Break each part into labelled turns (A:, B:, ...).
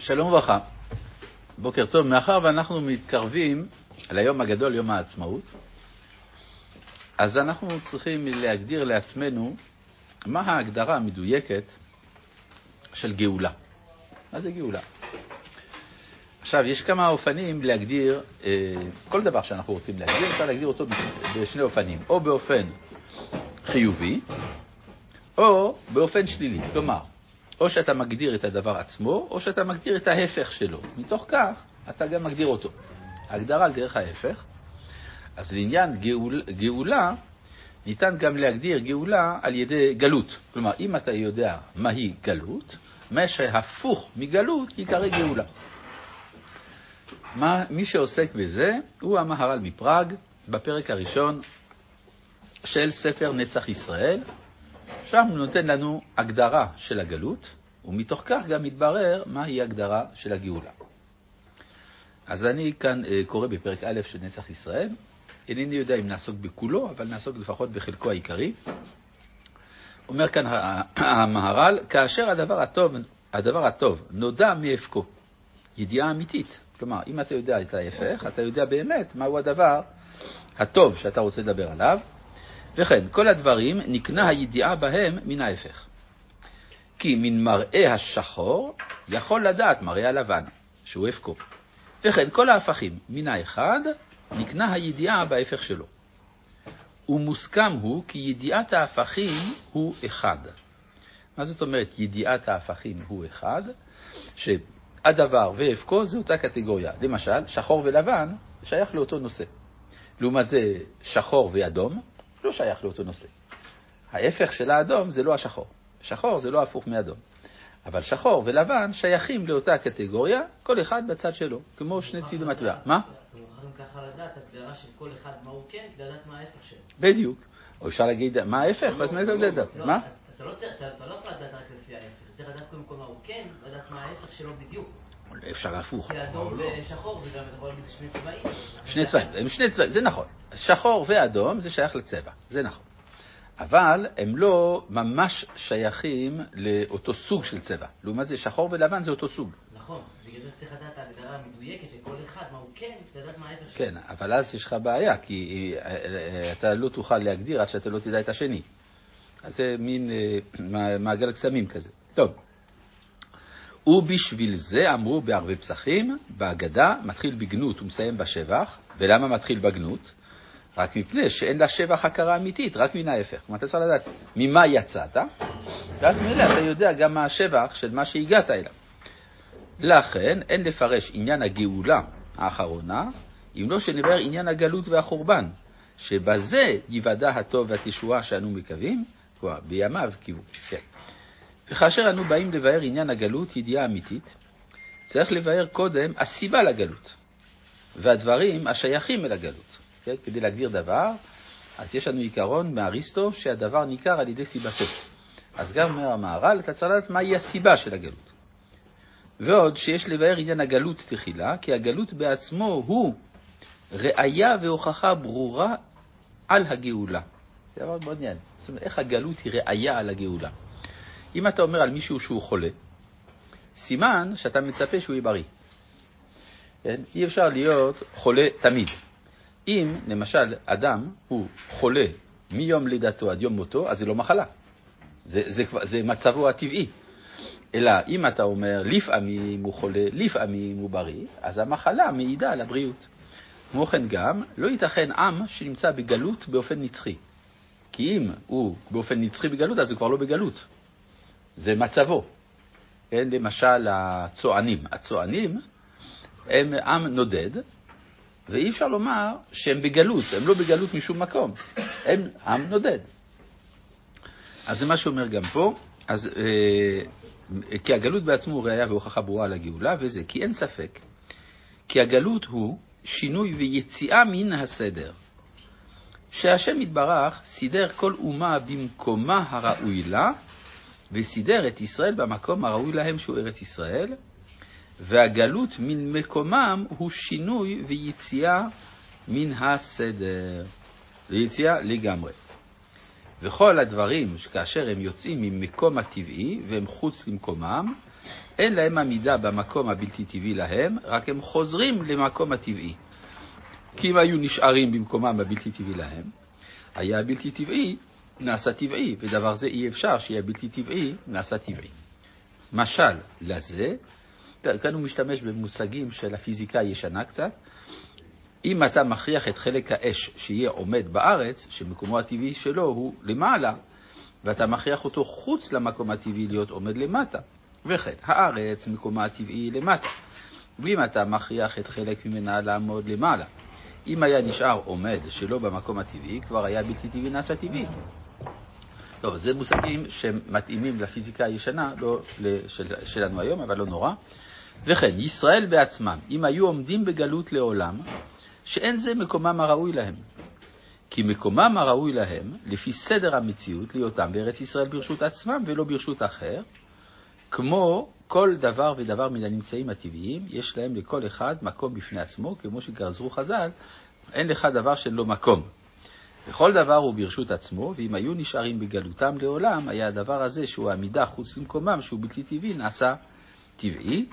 A: שלום וברכה. בוקר טוב. מאחר ואנחנו מתקרבים ליום הגדול, יום העצמאות, אז אנחנו צריכים להגדיר לעצמנו מה ההגדרה המדויקת של גאולה. מה זה גאולה? עכשיו, יש כמה אופנים להגדיר אה, כל דבר שאנחנו רוצים להגדיר, אפשר להגדיר אותו בשני אופנים, או באופן חיובי, או באופן שלילי. כלומר, או שאתה מגדיר את הדבר עצמו, או שאתה מגדיר את ההפך שלו. מתוך כך, אתה גם מגדיר אותו. הגדרה על דרך ההפך. אז לעניין גאול, גאולה, ניתן גם להגדיר גאולה על ידי גלות. כלומר, אם אתה יודע מהי גלות, מה שהפוך מגלות יקרא גאולה. מה, מי שעוסק בזה הוא המהר"ל מפראג, בפרק הראשון של ספר נצח ישראל, שם הוא נותן לנו הגדרה של הגלות, ומתוך כך גם מתברר מהי הגדרה של הגאולה. אז אני כאן אה, קורא בפרק א' של נצח ישראל. אינני יודע אם נעסוק בכולו, אבל נעסוק לפחות בחלקו העיקרי. אומר כאן המהר"ל, כאשר הדבר הטוב, הדבר הטוב נודע מהפקו, ידיעה אמיתית. כלומר, אם אתה יודע את ההפך, אתה יודע באמת מהו הדבר הטוב שאתה רוצה לדבר עליו, וכן, כל הדברים נקנה הידיעה בהם מן ההפך. כי מן מראה השחור יכול לדעת מראה הלבן, שהוא הפקו. וכן, כל ההפכים מן האחד נקנה הידיעה בהפך שלו. ומוסכם הוא כי ידיעת ההפכים הוא אחד. מה זאת אומרת ידיעת ההפכים הוא אחד? שהדבר והפקו זה אותה קטגוריה. למשל, שחור ולבן שייך לאותו נושא. לעומת זה, שחור ואדום לא שייך לאותו נושא. ההפך של האדום זה לא השחור. שחור זה לא הפוך מאדום. אבל שחור ולבן שייכים לאותה קטגוריה, כל אחד בצד שלו, כמו שני צידי מטבע. מה?
B: אתם יכולים ככה לדעת הגדרה של כל אחד מה הוא כן, לדעת מה ההפך שלו.
A: בדיוק. או אפשר להגיד מה ההפך, ואז מאיזה לדעת? מה?
B: אתה לא צריך לדעת רק לפי ההפך, אתה צריך לדעת קודם כל מה הוא כן, לדעת מה ההפך שלו בדיוק.
A: אפשר הפוך.
B: כי אדום ושחור זה גם, אתה יכול להגיד שני צבעים.
A: שני צבעים, הם שני צבעים, זה נכון. שחור ואדום זה שייך לצבע, זה נכון. אבל הם לא ממש שייכים לאותו סוג של צבע. לעומת זה, שחור ולבן זה אותו סוג.
B: נכון, בגלל זה צריך לדעת ההגדרה המדויקת של כל אחד, מה הוא כן, לדעת מה ההפך שלו.
A: כן, אבל אז יש לך בעיה, כי אה, אה, אתה לא תוכל להגדיר עד שאתה לא תדע את השני. אז זה מין אה, מעגל קסמים כזה. טוב. ובשביל זה אמרו בערבי פסחים, בהגדה, מתחיל בגנות ומסיים בשבח. ולמה מתחיל בגנות? רק מפני שאין לה שבח הכרה אמיתית, רק מן ההפך. כלומר, אתה צריך לדעת ממה יצאת, ואז מילא אתה יודע גם מה השבח של מה שהגעת אליו. לכן אין לפרש עניין הגאולה האחרונה, אם לא שנבהר עניין הגלות והחורבן, שבזה ייוודע הטוב והתשועה שאנו מקווים, כלומר, בימיו קיוו. כן. וכאשר אנו באים לבאר עניין הגלות, ידיעה אמיתית, צריך לבאר קודם הסיבה לגלות, והדברים השייכים אל הגלות. כן? כדי להגדיר דבר, אז יש לנו עיקרון מאריסטו שהדבר ניכר על ידי סיבתו. אז גם אומר המהר"ל, אתה צריך לדעת מהי הסיבה של הגלות. ועוד שיש לבאר עניין הגלות תחילה, כי הגלות בעצמו הוא ראייה והוכחה ברורה על הגאולה. זה דבר מאוד עניין. זאת אומרת, איך הגלות היא ראייה על הגאולה. אם אתה אומר על מישהו שהוא חולה, סימן שאתה מצפה שהוא יהיה בריא. כן? אי אפשר להיות חולה תמיד. אם למשל אדם הוא חולה מיום לידתו עד יום מותו, אז זה לא מחלה. זה, זה, זה מצבו הטבעי. אלא אם אתה אומר לפעמים הוא חולה, לפעמים הוא בריא, אז המחלה מעידה על הבריאות. כמו כן גם, לא ייתכן עם שנמצא בגלות באופן נצחי. כי אם הוא באופן נצחי בגלות, אז הוא כבר לא בגלות. זה מצבו. כן, למשל הצוענים. הצוענים הם עם נודד, ואי אפשר לומר שהם בגלות, הם לא בגלות משום מקום, הם עם נודד. אז זה מה שאומר גם פה, אז, אה, כי הגלות בעצמו הוא ראייה והוכחה ברורה על הגאולה, וזה כי אין ספק, כי הגלות הוא שינוי ויציאה מן הסדר. שהשם יתברך סידר כל אומה במקומה הראוי לה, וסידר את ישראל במקום הראוי להם שהוא ארץ ישראל, והגלות מן מקומם הוא שינוי ויציאה מן הסדר, ויציאה לגמרי. וכל הדברים, כאשר הם יוצאים ממקום הטבעי והם חוץ למקומם, אין להם עמידה במקום הבלתי טבעי להם, רק הם חוזרים למקום הטבעי. כי אם היו נשארים במקומם הבלתי טבעי להם, היה הבלתי טבעי נעשה טבעי, ודבר זה אי אפשר שיהיה בלתי טבעי נעשה טבעי. משל לזה, כאן הוא משתמש במושגים של הפיזיקה הישנה קצת, אם אתה מכריח את חלק האש שיהיה עומד בארץ, שמקומו הטבעי שלו הוא למעלה, ואתה מכריח אותו חוץ למקום הטבעי להיות עומד למטה, וכן, הארץ מקומה הטבעי למטה. ואם אתה מכריח את חלק ממנה לעמוד למעלה, אם היה נשאר עומד שלא במקום הטבעי, כבר היה בלתי טבעי נעשה טבעי. טוב, זה מושגים שמתאימים לפיזיקה הישנה, לא של, שלנו היום, אבל לא נורא. וכן, ישראל בעצמם, אם היו עומדים בגלות לעולם, שאין זה מקומם הראוי להם. כי מקומם הראוי להם, לפי סדר המציאות, להיותם בארץ ישראל ברשות עצמם ולא ברשות אחר, כמו כל דבר ודבר מן הנמצאים הטבעיים, יש להם לכל אחד מקום בפני עצמו, כמו שגרזרו חז"ל, אין לך דבר שלא מקום. וכל דבר הוא ברשות עצמו, ואם היו נשארים בגלותם לעולם, היה הדבר הזה, שהוא עמידה חוץ למקומם, שהוא בלתי טבעי, נעשה טבעי,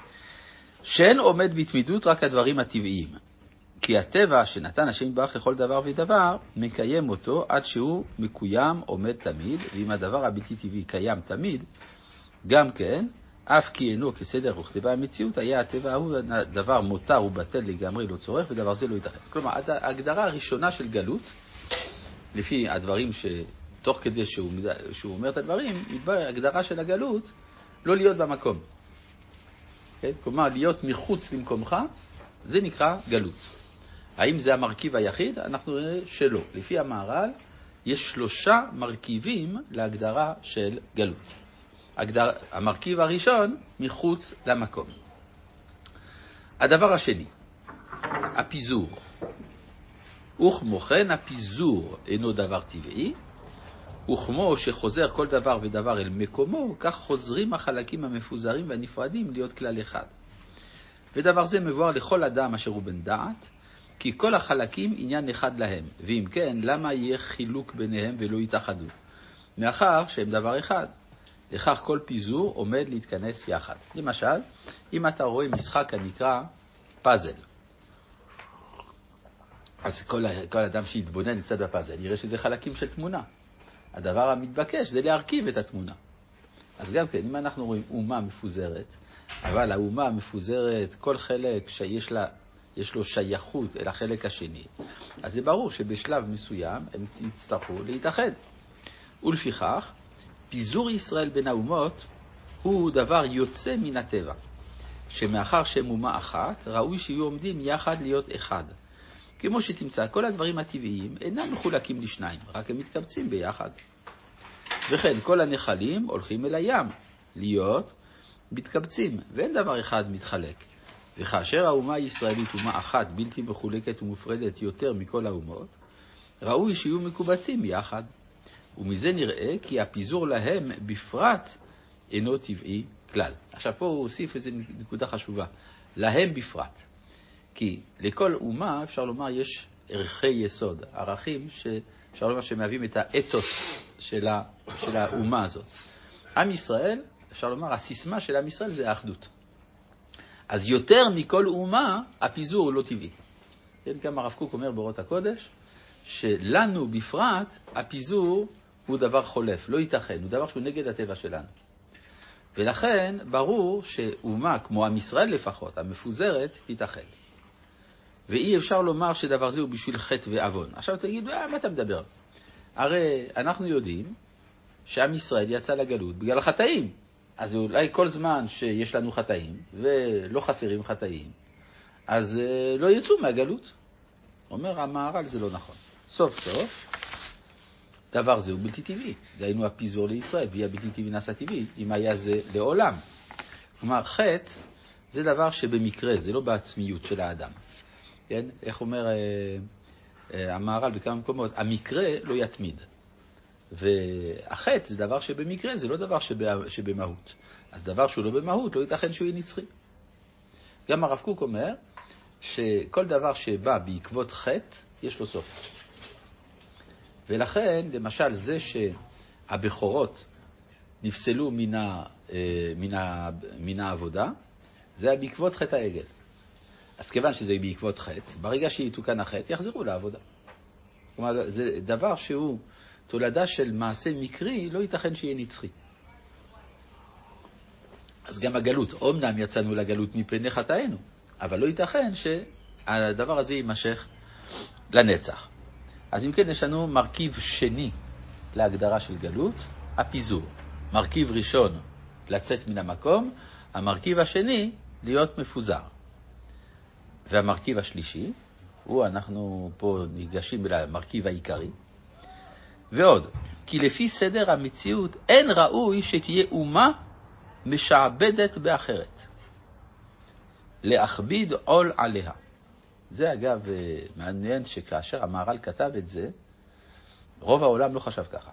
A: שאין עומד בתמידות רק הדברים הטבעיים. כי הטבע שנתן השם יתברך לכל דבר ודבר, מקיים אותו עד שהוא מקוים, עומד תמיד, ואם הדבר הבלתי טבעי קיים תמיד, גם כן, אף כי אינו כסדר וכתבה המציאות, היה הטבע ההוא דבר מותר ובטל לגמרי, לא צורך, ודבר זה לא ייתכן. כלומר, ההגדרה הראשונה של גלות, לפי הדברים שתוך כדי שהוא, שהוא אומר את הדברים, הגדרה של הגלות, לא להיות במקום. כן? כלומר, להיות מחוץ למקומך, זה נקרא גלות. האם זה המרכיב היחיד? אנחנו נראה שלא. לפי המהר"ל, יש שלושה מרכיבים להגדרה של גלות. הגדר... המרכיב הראשון, מחוץ למקום. הדבר השני, הפיזור. וכמו כן הפיזור אינו דבר טבעי, וכמו שחוזר כל דבר ודבר אל מקומו, כך חוזרים החלקים המפוזרים והנפרדים להיות כלל אחד. ודבר זה מבואר לכל אדם אשר הוא בן דעת, כי כל החלקים עניין אחד להם, ואם כן, למה יהיה חילוק ביניהם ולא יתאחדו? מאחר שהם דבר אחד. לכך כל פיזור עומד להתכנס יחד. למשל, אם אתה רואה משחק הנקרא פאזל, אז כל, כל אדם שיתבונן קצת בפאזל יראה שזה חלקים של תמונה. הדבר המתבקש זה להרכיב את התמונה. אז גם כן, אם אנחנו רואים אומה מפוזרת, אבל האומה המפוזרת, כל חלק שיש לה, יש לו שייכות אל החלק השני, אז זה ברור שבשלב מסוים הם יצטרכו להתאחד. ולפיכך, פיזור ישראל בין האומות הוא דבר יוצא מן הטבע, שמאחר שהם אומה אחת, ראוי שיהיו עומדים יחד להיות אחד. כמו שתמצא, כל הדברים הטבעיים אינם מחולקים לשניים, רק הם מתקבצים ביחד. וכן, כל הנחלים הולכים אל הים, להיות מתקבצים, ואין דבר אחד מתחלק. וכאשר האומה הישראלית אומה אחת, בלתי מחולקת ומופרדת יותר מכל האומות, ראוי שיהיו מקובצים יחד. ומזה נראה כי הפיזור להם בפרט אינו טבעי כלל. עכשיו פה הוא הוסיף איזו נקודה חשובה, להם בפרט. כי לכל אומה, אפשר לומר, יש ערכי יסוד, ערכים שאפשר לומר שמהווים את האתוס של, ה, של האומה הזאת. עם ישראל, אפשר לומר, הסיסמה של עם ישראל זה האחדות. אז יותר מכל אומה, הפיזור הוא לא טבעי. כן, גם הרב קוק אומר באורות הקודש, שלנו בפרט, הפיזור הוא דבר חולף, לא ייתכן, הוא דבר שהוא נגד הטבע שלנו. ולכן ברור שאומה, כמו עם ישראל לפחות, המפוזרת, תתאחד. ואי אפשר לומר שדבר זה הוא בשביל חטא ועוון. עכשיו תגיד, אה, מה אתה מדבר? הרי אנחנו יודעים שעם ישראל יצא לגלות בגלל החטאים. אז אולי כל זמן שיש לנו חטאים, ולא חסרים חטאים, אז אה, לא יצאו מהגלות. אומר המהר"ל, זה לא נכון. סוף סוף, דבר זה הוא בלתי טבעי. דהיינו הפיזור לישראל, והיא הבלתי טבעי נעשה טבעי, אם היה זה לעולם. כלומר, חטא זה דבר שבמקרה, זה לא בעצמיות של האדם. כן? איך אומר אה, אה, המהר"ל בכמה מקומות? המקרה לא יתמיד. והחטא זה דבר שבמקרה, זה לא דבר שבה, שבמהות. אז דבר שהוא לא במהות, לא ייתכן שהוא יהיה נצחי. גם הרב קוק אומר שכל דבר שבא בעקבות חטא, יש לו סוף. ולכן, למשל, זה שהבכורות נפסלו מן, אה, העבודה, זה היה בעקבות חטא העגל. אז כיוון שזה בעקבות חטא, ברגע שיתוקן החטא, יחזרו לעבודה. כלומר, זה דבר שהוא תולדה של מעשה מקרי, לא ייתכן שיהיה נצחי. אז גם הגלות, אומנם יצאנו לגלות מפני חטאינו, אבל לא ייתכן שהדבר הזה יימשך לנצח. אז אם כן, יש לנו מרכיב שני להגדרה של גלות, הפיזור. מרכיב ראשון, לצאת מן המקום, המרכיב השני, להיות מפוזר. והמרכיב השלישי, הוא, אנחנו פה ניגשים אל המרכיב העיקרי, ועוד, כי לפי סדר המציאות אין ראוי שתהיה אומה משעבדת באחרת, להכביד עול עליה. זה אגב אה, מעניין שכאשר המהר"ל כתב את זה, רוב העולם לא חשב ככה.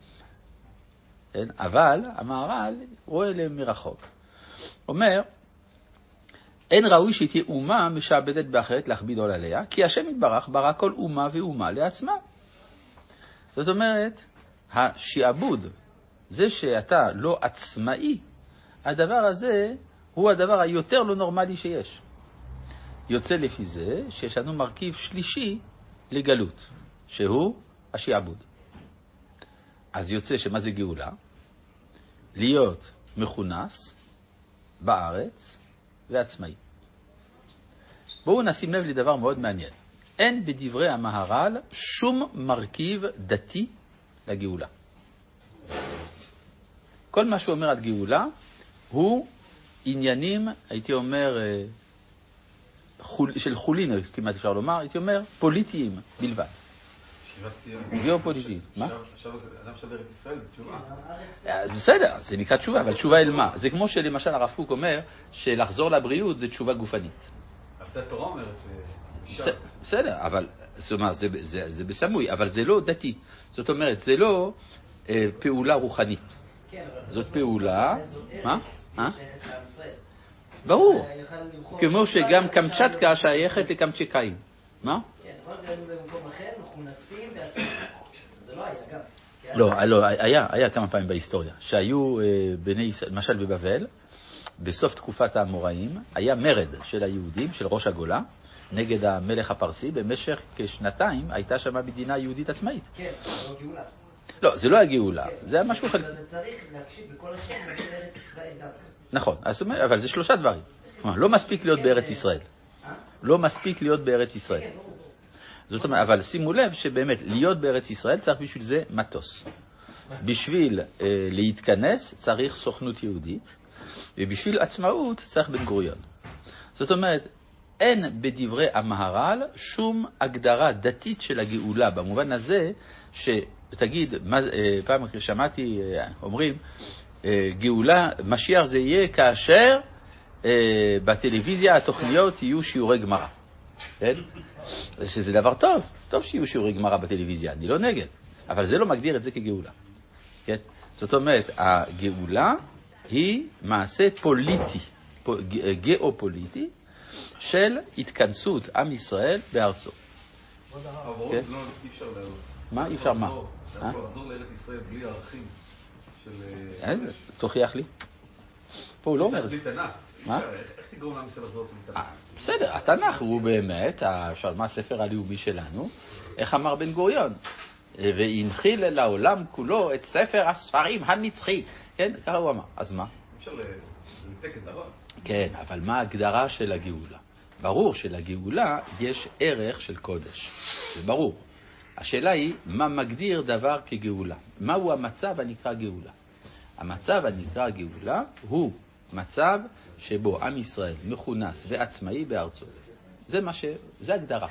A: כן? אבל המהר"ל רואה להם מרחוק. אומר, אין ראוי שתהיה אומה משעבדת באחרת להכביד עול עליה, כי השם יתברך ברא כל אומה ואומה לעצמה. זאת אומרת, השעבוד, זה שאתה לא עצמאי, הדבר הזה הוא הדבר היותר לא נורמלי שיש. יוצא לפי זה שיש לנו מרכיב שלישי לגלות, שהוא השעבוד. אז יוצא שמה זה גאולה? להיות מכונס בארץ ועצמאי. בואו נשים לב לדבר מאוד מעניין. אין בדברי המהר"ל שום מרכיב דתי לגאולה. כל מה שהוא אומר על גאולה הוא עניינים, הייתי אומר, אה, של חולין, כמעט אפשר לומר, הייתי אומר, פוליטיים בלבד. גיאופוליטיים. מה?
C: עכשיו אדם שווה ארץ ישראל, זה תשובה.
A: אה, בסדר, זה נקרא תשובה, אבל תשובה אל מה? זה כמו שלמשל הרב קוק אומר שלחזור לבריאות זה תשובה גופנית.
C: אבל התורה אומרת ש...
A: בס- בסדר, אבל זאת אומרת, זה, בסמוי, אבל זה לא דתי. זאת אומרת, זה לא אה, פעולה רוחנית. זאת פעולה,
B: ארץ,
A: מה? אה? ברור, כמו שגם קמצ'טקה שייכת לקמצ'קאים. מה?
B: כן, זה היינו במקום אחר, מכונסים בעצמם. זה לא היה,
A: לא, לא, היה, היה כמה פעמים בהיסטוריה, שהיו אה, בני ישראל, למשל בבבל, בסוף תקופת האמוראים, היה מרד של היהודים, של ראש הגולה, נגד המלך הפרסי, במשך כשנתיים הייתה שם מדינה יהודית עצמאית.
B: כן, זה לא גאולה.
A: לא, זה לא הגאולה,
B: כן.
A: זה היה משהו חלקי.
B: אבל צריך להקשיב בכל השם ישראל דווקא.
A: נכון, אבל זה שלושה דברים. כלומר, לא מספיק להיות בארץ ישראל.
B: אה?
A: לא מספיק להיות בארץ ישראל. זאת אומרת, אבל שימו לב שבאמת, להיות בארץ ישראל צריך בשביל זה מטוס. בשביל אה, להתכנס צריך סוכנות יהודית, ובשביל עצמאות צריך בן גוריון. זאת אומרת, אין בדברי המהר"ל שום הגדרה דתית של הגאולה, במובן הזה שתגיד, מה, אה, פעם שמעתי, אה, אומרים, אה, גאולה, משיח זה יהיה כאשר אה, בטלוויזיה התוכניות יהיו שיעורי גמרא. כן? שזה דבר טוב, טוב שיהיו שיעורי גמרא בטלוויזיה, אני לא נגד, אבל זה לא מגדיר את זה כגאולה. כן? זאת אומרת, הגאולה היא מעשה פוליטי, גיאופוליטי, של התכנסות עם ישראל בארצו. כן.
C: לא אי אפשר לעלות.
A: מה? אי אפשר מה?
C: אתה
A: אה?
C: יכול לחזור לארץ ישראל בלי ערכים של... אה,
A: תוכיח לי. פה הוא לא אומר את זה.
C: בלי תנ"ך.
A: מה?
C: איך תגרום לעם ישראל לחזור בלי
A: אה,
C: תנ"ך?
A: בסדר, התנ"ך הוא באמת, אפשר- מה הספר הלאומי שלנו, איך אמר בן גוריון? והנחיל לעולם כולו את ספר הספרים הנצחי. כן, ככה הוא אמר. אז מה?
C: אפשר לנתק את הרע.
A: כן, אבל מה ההגדרה של הגאולה? ברור שלגאולה יש ערך של קודש, זה ברור. השאלה היא, מה מגדיר דבר כגאולה? מהו המצב הנקרא גאולה? המצב הנקרא גאולה הוא מצב שבו עם ישראל מכונס ועצמאי בארצו. זה מה ש... זה הגדרה.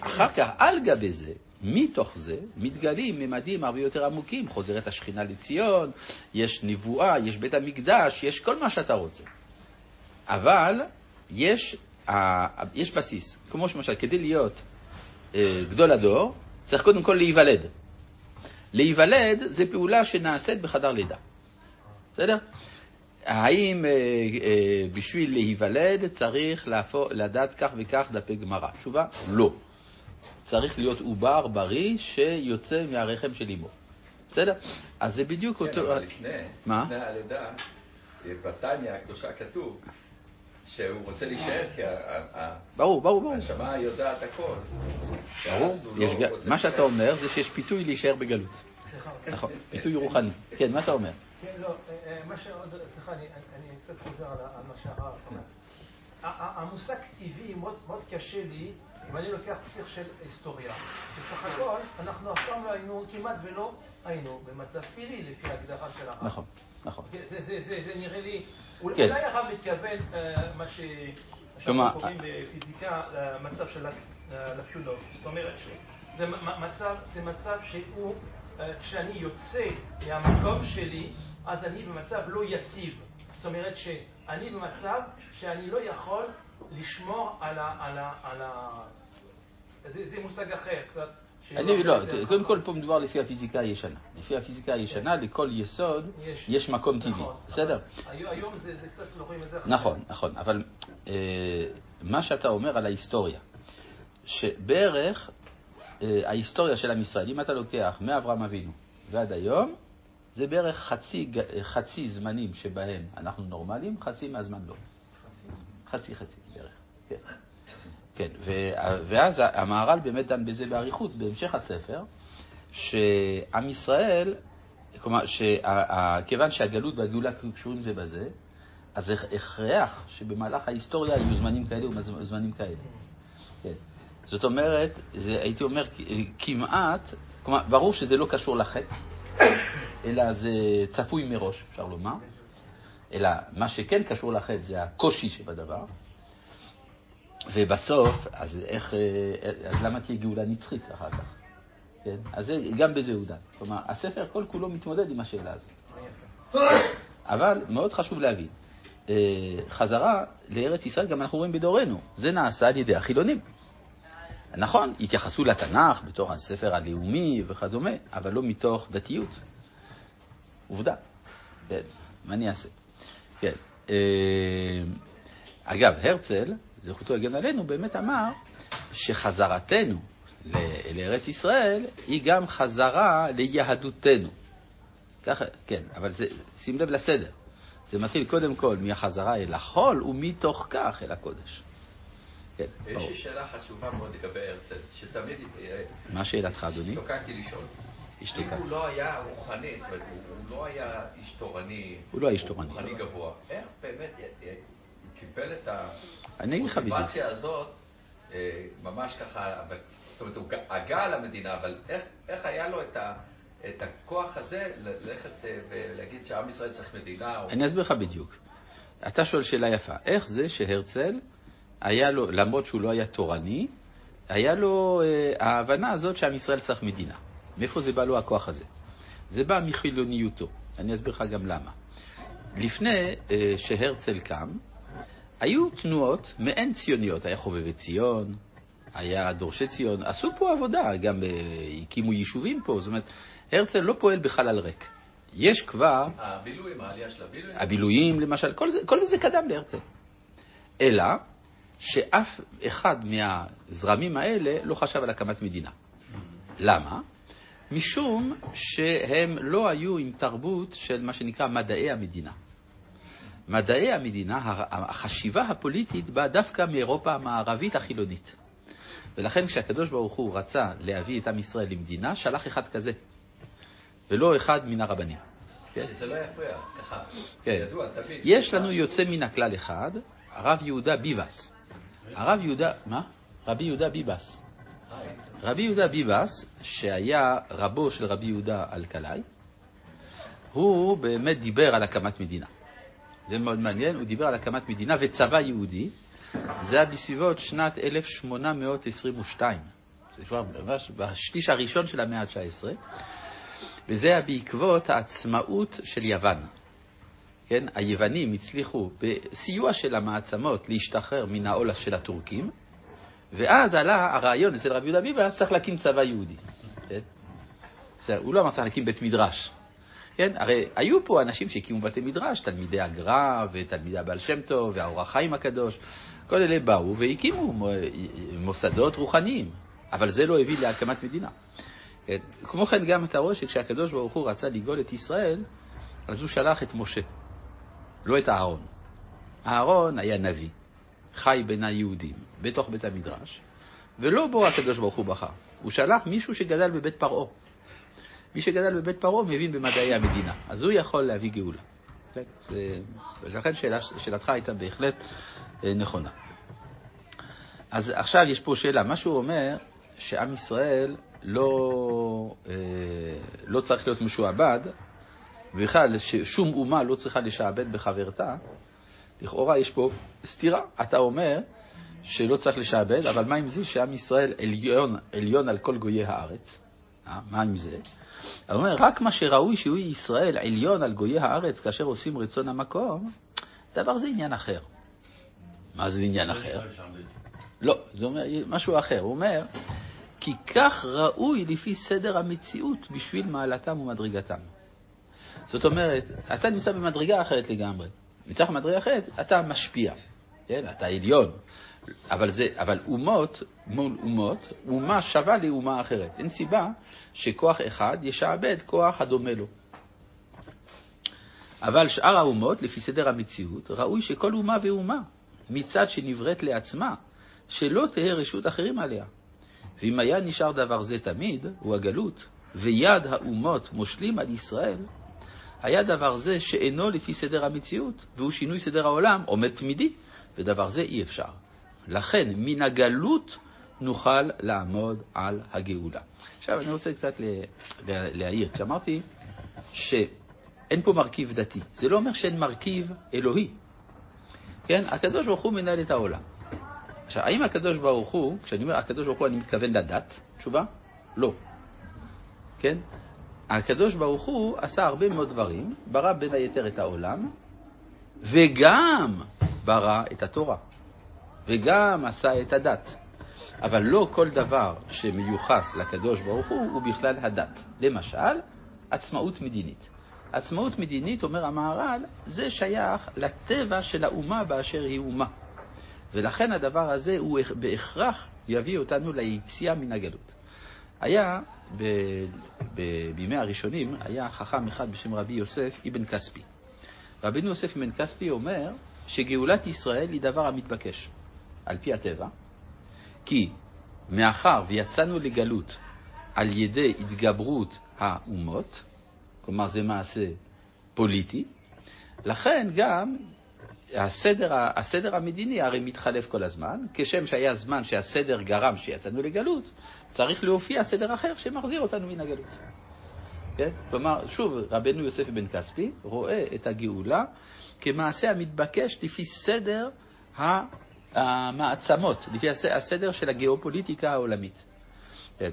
A: אחר כך, על גבי זה, מתוך זה, מתגלים ממדים הרבה יותר עמוקים. חוזרת השכינה לציון, יש נבואה, יש בית המקדש, יש כל מה שאתה רוצה. אבל יש, יש בסיס. כמו למשל, כדי להיות אה, גדול הדור, צריך קודם כל להיוולד. להיוולד זה פעולה שנעשית בחדר לידה. בסדר? האם אה, אה, בשביל להיוולד צריך להפוך, לדעת כך וכך דפי גמרא? תשובה, לא. צריך להיות עובר בריא שיוצא מהרחם של אמו. בסדר? אז זה בדיוק
D: כן,
A: אותו...
D: אבל לפני,
A: מה?
D: לפני הלידה, בתניא הקדושה כתוב שהוא רוצה להישאר כי
A: ברור, ברור, ברור.
D: הנשמה יודעת הכל.
A: ברור.
D: לא
A: מה שאתה. אומר זה שיש פיתוי להישאר בגלות. נכון, פיתוי רוחני. כן, מה אתה אומר?
E: כן, לא, אה, אה, מה שעוד, סליחה, אני, אני, אני קצת חוזר על, מה שהרב ה- המושג טבעי מאוד, מאוד קשה לי אם אני לוקח פסיך של היסטוריה. בסך הכל, אנחנו אף פעם לא היינו, כמעט ולא היינו במצב טבעי לפי ההגדרה של הרב.
A: נכון, נכון.
E: זה, זה, זה, זה, זה נראה לי, אולי
A: כן.
E: הרב מתכוון אה, מה ש... שאנחנו קוראים בפיזיקה למצב של הפיולוג. זאת אומרת זה מצב שהוא, כשאני יוצא מהמקום שלי, אז אני במצב לא יציב. זאת אומרת שאני במצב שאני לא יכול לשמור על ה... על ה, על ה זה, זה מושג אחר, קצת. שהוא
A: אני לא, קודם כל. פה מדובר לפי הפיזיקה הישנה. לפי הפיזיקה הישנה, לכל יסוד
E: יש.
A: מקום טבעי,
E: נכון.
A: בסדר?
E: היום זה קצת לא רואים את זה.
A: נכון, נכון, אבל אה, מה שאתה אומר על ההיסטוריה, שבערך אה, ההיסטוריה של עם ישראל, אם אתה לוקח מאברהם אבינו ועד היום, זה בערך חצי, חצי זמנים שבהם אנחנו נורמליים, חצי מהזמן לא. חצי חצי בערך, כן. כן, ואז המהר"ל באמת דן בזה באריכות בהמשך הספר, שעם ישראל, כלומר, שכיוון שהגלות והגאולה קשורים זה בזה, אז הכרח שבמהלך ההיסטוריה יהיו זמנים כאלה וזמנים כאלה. כן. זאת אומרת, זה, הייתי אומר כמעט, כלומר, ברור שזה לא קשור לחטא, אלא זה צפוי מראש, אפשר לומר. אלא מה שכן קשור לחטא זה הקושי שבדבר. ובסוף, אז איך, אה, אז למה תהיה גאולה נצחית אחר כך? כן? אז גם בזה הוא דן. כלומר, הספר כל כולו מתמודד עם השאלה הזאת. אבל מאוד חשוב להבין, אה, חזרה לארץ ישראל גם אנחנו רואים בדורנו, זה נעשה על ידי החילונים. נכון, התייחסו לתנ"ך בתור הספר הלאומי וכדומה, אבל לא מתוך דתיות. עובדה. כן, מה אני אעשה? כן. אה, אגב, הרצל, זכותו יגן עלינו, באמת אמר שחזרתנו לארץ ישראל היא גם חזרה ליהדותנו. ככה, כן, אבל זה, שים לב לסדר. זה מתחיל קודם כל מהחזרה אל החול, ומתוך כך אל הקודש. כן, ברור.
D: יש לי שאלה חשובה מאוד לגבי הרצל, שתמיד אה,
A: מה שאלתך, אדוני?
D: השתוקקתי לשאול.
A: השתוקקת.
D: אם הוא לא היה רוחני, זאת אומרת, הוא לא היה איש תורני,
A: הוא לא היה איש תורני.
D: רוחני גבוה, איך באמת אה, אה, הוא קיבל את. המוטיבציה הזאת, ממש ככה, זאת אומרת, הוא הגה על המדינה, אבל איך- היה לו את ה... את הכוח הזה ללכת ולהגיד שעם ישראל צריך מדינה,
A: אני אסביר לך בדיוק. אתה שואל שאלה יפה. איך זה שהרצל, היה לו, למרות שהוא לא היה תורני, היה לו אה, ההבנה הזאת שעם ישראל צריך מדינה. מאיפה זה בא לו הכוח הזה? זה בא מחילוניותו. אני אסביר לך גם למה. לפני אה, שהרצל קם, היו תנועות מעין ציוניות. היה חובבי ציון, היה דורשי ציון, עשו פה עבודה, גם אה, הקימו יישובים פה. זאת אומרת, הרצל לא פועל בחלל ריק. יש כבר
D: הבילויים, העלייה של הבילויים,
A: הבילויים למשל, כל זה, כל זה זה קדם להרצל. אלא שאף אחד מהזרמים האלה לא חשב על הקמת מדינה. למה? משום שהם לא היו עם תרבות של מה שנקרא מדעי המדינה. מדעי המדינה, החשיבה הפוליטית באה דווקא מאירופה המערבית החילונית. ולכן כשהקדוש ברוך הוא רצה להביא את עם ישראל למדינה, שלח אחד כזה, ולא אחד מן הרבנים. כן?
D: זה לא יפריע, ככה,
A: כן.
D: ידוע, תמיד.
A: יש לנו יוצא מן הכלל אחד, הרב יהודה ביבס. הרב יהודה, מה? רבי יהודה ביבס. רבי יהודה ביבס, שהיה רבו של רבי יהודה אלקלעי, הוא באמת דיבר על הקמת מדינה. זה מאוד מעניין, הוא דיבר על הקמת מדינה וצבא יהודי. זה היה בסביבות שנת 1822. זה כבר ממש בשליש הראשון של המאה ה-19, וזה היה בעקבות העצמאות של יוון. כן, היוונים הצליחו בסיוע של המעצמות להשתחרר מן העול של הטורקים, ואז עלה הרעיון אצל רבי יהודה ביבס, צריך להקים צבא יהודי. כן? בסדר, הוא לא אמר צריך להקים בית מדרש. כן, הרי היו פה אנשים שהקימו בתי מדרש, תלמידי הגר"א ותלמידי הבעל שם טוב והאור החיים הקדוש, כל אלה באו והקימו מוסדות רוחניים, אבל זה לא הביא להקמת מדינה. כן? כמו כן, גם אתה רואה שכשהקדוש ברוך הוא רצה לגאול את ישראל, אז הוא שלח את משה, לא את אהרון. אהרון היה נביא, חי בין היהודים, בתוך בית המדרש, ולא בו הקדוש ברוך הוא בחר. הוא שלח מישהו שגדל בבית פרעה. מי שגדל בבית פרעה מבין במדעי המדינה, אז הוא יכול להביא גאולה. כן? ולכן שאלתך הייתה בהחלט אה, נכונה. אז עכשיו יש פה שאלה, מה שהוא אומר, שעם ישראל לא, אה, לא צריך להיות משועבד, ובכלל ששום אומה לא צריכה לשעבד בחברתה, לכאורה יש פה סתירה. אתה אומר שלא צריך לשעבד, אבל מה עם זה שעם ישראל עליון, עליון על כל גויי הארץ? אה, מה עם זה? הוא אומר, רק מה שראוי שהוא ישראל עליון על גויי הארץ כאשר עושים רצון המקום, דבר זה עניין אחר. מה זה עניין אחר? לא, זה אומר משהו אחר. הוא אומר, כי כך ראוי לפי סדר המציאות בשביל מעלתם ומדרגתם. זאת אומרת, אתה נמצא במדרגה אחרת לגמרי. מצד מדרגה אחרת, אתה משפיע, כן? אתה עליון. אבל, זה, אבל אומות מול אומות, אומה שווה לאומה אחרת. אין סיבה שכוח אחד ישעבד כוח הדומה לו. אבל שאר האומות, לפי סדר המציאות, ראוי שכל אומה ואומה, מצד שנבראת לעצמה, שלא תהא רשות אחרים עליה. ואם היה נשאר דבר זה תמיד, הוא הגלות, ויד האומות מושלים על ישראל, היה דבר זה שאינו לפי סדר המציאות, והוא שינוי סדר העולם, עומד תמידי, ודבר זה אי אפשר. לכן, מן הגלות נוכל לעמוד על הגאולה. עכשיו, אני רוצה קצת להעיר. כשאמרתי שאין פה מרכיב דתי, זה לא אומר שאין מרכיב אלוהי. כן? הקדוש ברוך הוא מנהל את העולם. עכשיו, האם הקדוש ברוך הוא, כשאני אומר הקדוש ברוך הוא, אני מתכוון לדת? תשובה? לא. כן? הקדוש ברוך הוא עשה הרבה מאוד דברים, ברא בין היתר את העולם, וגם ברא את התורה, וגם עשה את הדת. אבל לא כל דבר שמיוחס לקדוש ברוך הוא הוא בכלל הדת. למשל, עצמאות מדינית. עצמאות מדינית, אומר המהר"ל, זה שייך לטבע של האומה באשר היא אומה. ולכן הדבר הזה הוא בהכרח יביא אותנו ליציאה מן הגלות. היה, ב, ב, בימי הראשונים, היה חכם אחד בשם רבי יוסף אבן כספי. רבינו יוסף אבן כספי אומר שגאולת ישראל היא דבר המתבקש, על פי הטבע, כי מאחר ויצאנו לגלות על ידי התגברות האומות, כלומר זה מעשה פוליטי, לכן גם הסדר, הסדר המדיני הרי מתחלף כל הזמן, כשם שהיה זמן שהסדר גרם שיצאנו לגלות, צריך להופיע סדר אחר שמחזיר אותנו מן הגלות. כן? כלומר, שוב, רבנו יוסף בן כספי רואה את הגאולה כמעשה המתבקש לפי סדר המעצמות, לפי הסדר של הגיאופוליטיקה העולמית.
D: כן.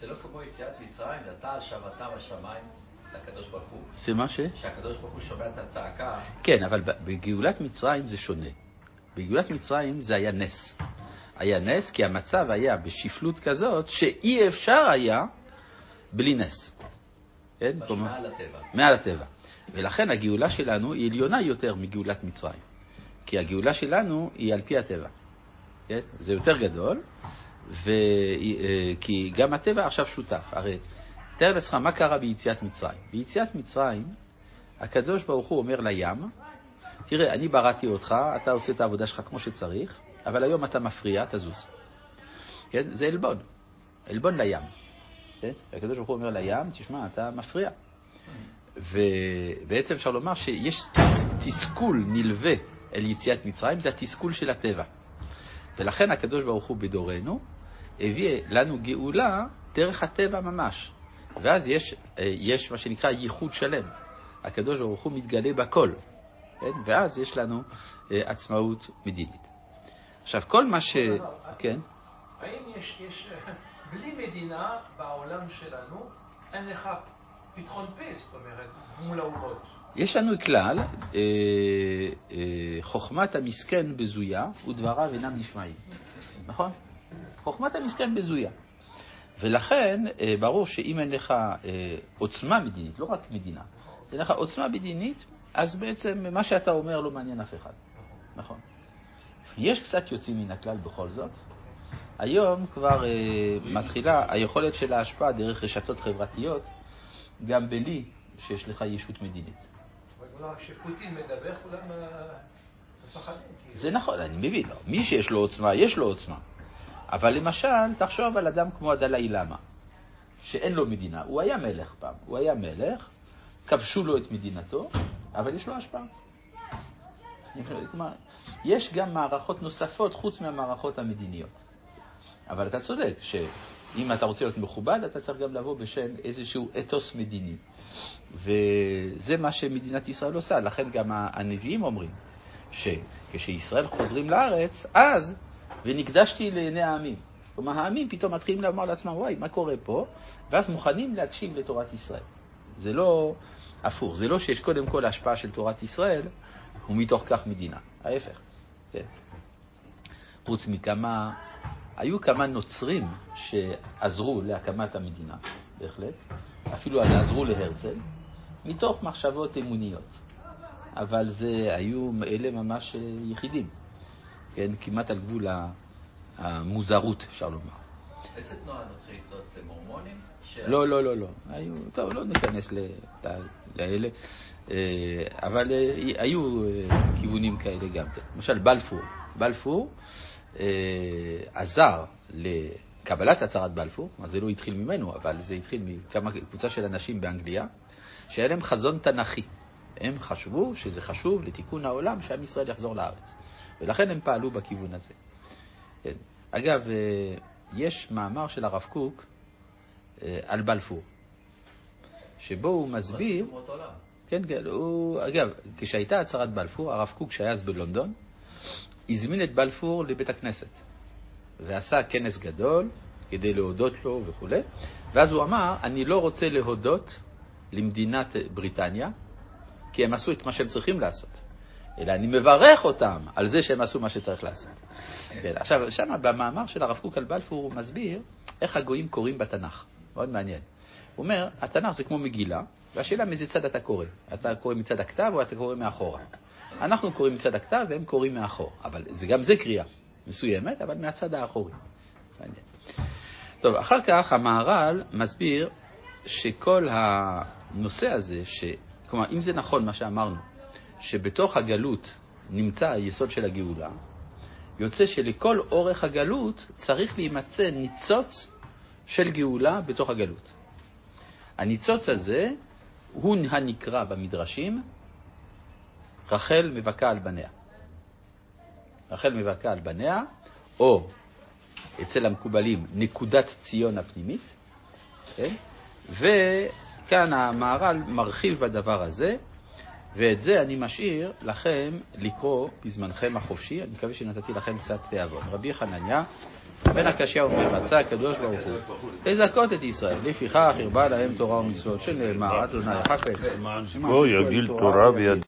D: זה לא כמו יציאת מצרים, ואתה על שבתה בשמיים. לקדוש ברוך הוא.
A: זה מה ש?
D: שהקדוש ברוך הוא שומע את הצעקה.
A: כן, אבל בגאולת מצרים זה שונה. בגאולת מצרים זה היה נס. היה נס כי המצב היה בשפלות כזאת שאי אפשר היה בלי נס.
D: כן? מעל הטבע.
A: מעל הטבע. ולכן הגאולה שלנו היא עליונה יותר מגאולת מצרים. כי הגאולה שלנו היא על פי הטבע. כן? זה יותר גדול, ו... אה, כי גם הטבע עכשיו שותף. הרי תאר לעצמך מה קרה ביציאת מצרים. ביציאת מצרים, הקדוש ברוך הוא אומר לים, תראה, אני בראתי אותך, אתה עושה את העבודה שלך כמו שצריך, אבל היום אתה מפריע, תזוז. כן? זה עלבון, עלבון לים. כן? הוא אומר לים, תשמע, אתה מפריע. ובעצם אפשר לומר שיש תסכול נלווה אל יציאת מצרים, זה התסכול של הטבע. ולכן הקדוש ברוך הוא בדורנו הביא לנו גאולה דרך הטבע ממש. ואז יש, אה, יש מה שנקרא ייחוד שלם. הקדוש ברוך הוא מתגלה בכל, כן? ואז יש לנו אה, עצמאות מדינית. עכשיו, כל מה ש... כן?
E: האם יש, יש, בלי מדינה בעולם שלנו, אין לך פתחון פה, זאת אומרת, מול האומות?
A: יש לנו כלל, אה, אה, חוכמת המסכן בזויה ודבריו אינם נשמעים, נכון? חוכמת המסכן בזויה. ולכן, אה, ברור שאם אין לך אה, עוצמה מדינית, לא רק מדינה, אין לך עוצמה מדינית, אז בעצם מה שאתה אומר לא מעניין אף אחד. נכון. יש קצת יוצאים מן הכלל בכל זאת, היום כבר uh, מתחילה היכולת של ההשפעה דרך רשתות חברתיות, גם בלי שיש לך ישות מדינית.
E: אבל כשפוטין מדבר, כולם אה, מפחדים. כאילו.
A: זה נכון, אני מבין. לא. מי שיש לו עוצמה, יש לו עוצמה. אבל למשל, תחשוב על אדם כמו הדלאי למה, שאין לו מדינה. הוא היה מלך פעם. הוא היה מלך, כבשו לו את מדינתו, אבל יש לו השפעה. יש גם מערכות נוספות חוץ מהמערכות המדיניות. אבל אתה צודק, שאם אתה רוצה להיות מכובד, אתה צריך גם לבוא בשם איזשהו אתוס מדיני. וזה מה שמדינת ישראל עושה. לכן גם הנביאים אומרים שכשישראל חוזרים לארץ, אז ונקדשתי לעיני העמים. כלומר, העמים פתאום מתחילים לומר לעצמם, וואי, מה קורה פה? ואז מוכנים להקשיב לתורת ישראל. זה לא הפוך, זה לא שיש קודם כל השפעה של תורת ישראל, ומתוך כך מדינה. ההפך. כן. חוץ מכמה, היו כמה נוצרים שעזרו להקמת המדינה, בהחלט, אפילו עזרו להרצל, מתוך מחשבות אמוניות. אבל זה היו אלה ממש יחידים, כן, כמעט על גבול המוזרות, אפשר לומר.
D: איזה תנועה נוצרית זאת? מורמונים?
A: לא, לא, לא, לא. היו, טוב, לא ניכנס לאלה. אה, אבל אה, היו אה, כיוונים כאלה גם כן. למשל, בלפור. בלפור עזר לקבלת הצהרת בלפור, אז זה לא התחיל ממנו, אבל זה התחיל מקבוצה של אנשים באנגליה, שהיה להם חזון תנכי. הם חשבו שזה חשוב לתיקון העולם שעם ישראל יחזור לארץ. ולכן הם פעלו בכיוון הזה. כן. אגב, יש מאמר של הרב קוק על בלפור, שבו הוא מסביר... כן, כן. הוא, אגב, כשהייתה הצהרת בלפור, הרב קוק, שהיה אז בלונדון, הזמין את בלפור לבית הכנסת, ועשה כנס גדול כדי להודות לו וכו', ואז הוא אמר, אני לא רוצה להודות למדינת בריטניה, כי הם עשו את מה שהם צריכים לעשות, אלא אני מברך אותם על זה שהם עשו מה שצריך לעשות. כן, עכשיו, שם במאמר של הרב קוק על בלפור הוא מסביר איך הגויים קוראים בתנ"ך. מאוד מעניין. הוא אומר, התנ"ך זה כמו מגילה, והשאלה מאיזה צד אתה קורא. אתה קורא מצד הכתב או אתה קורא מאחורה. אנחנו קוראים מצד הכתב והם קוראים מאחור. אבל זה גם זה קריאה מסוימת, אבל מהצד האחורי. מעניין. טוב, אחר כך המהר"ל מסביר שכל הנושא הזה, ש... כלומר, אם זה נכון מה שאמרנו, שבתוך הגלות נמצא היסוד של הגאולה, יוצא שלכל אורך הגלות צריך להימצא ניצוץ של גאולה בתוך הגלות. הניצוץ הזה הוא הנקרא במדרשים רחל מבכה על בניה. רחל מבכה על בניה, או אצל המקובלים נקודת ציון הפנימית, כן? וכאן המהר"ל מרחיב בדבר הזה, ואת זה אני משאיר לכם לקרוא בזמנכם החופשי, אני מקווה שנתתי לכם קצת תיאבון. רבי חנניה בן הקשיא אומר, רצה הקדוש ברוך הוא לזכות את ישראל, לפיכך הרבה להם תורה ומצוות, שנאמר, אדוני חפץ.
F: בוא יגיל תורה ויד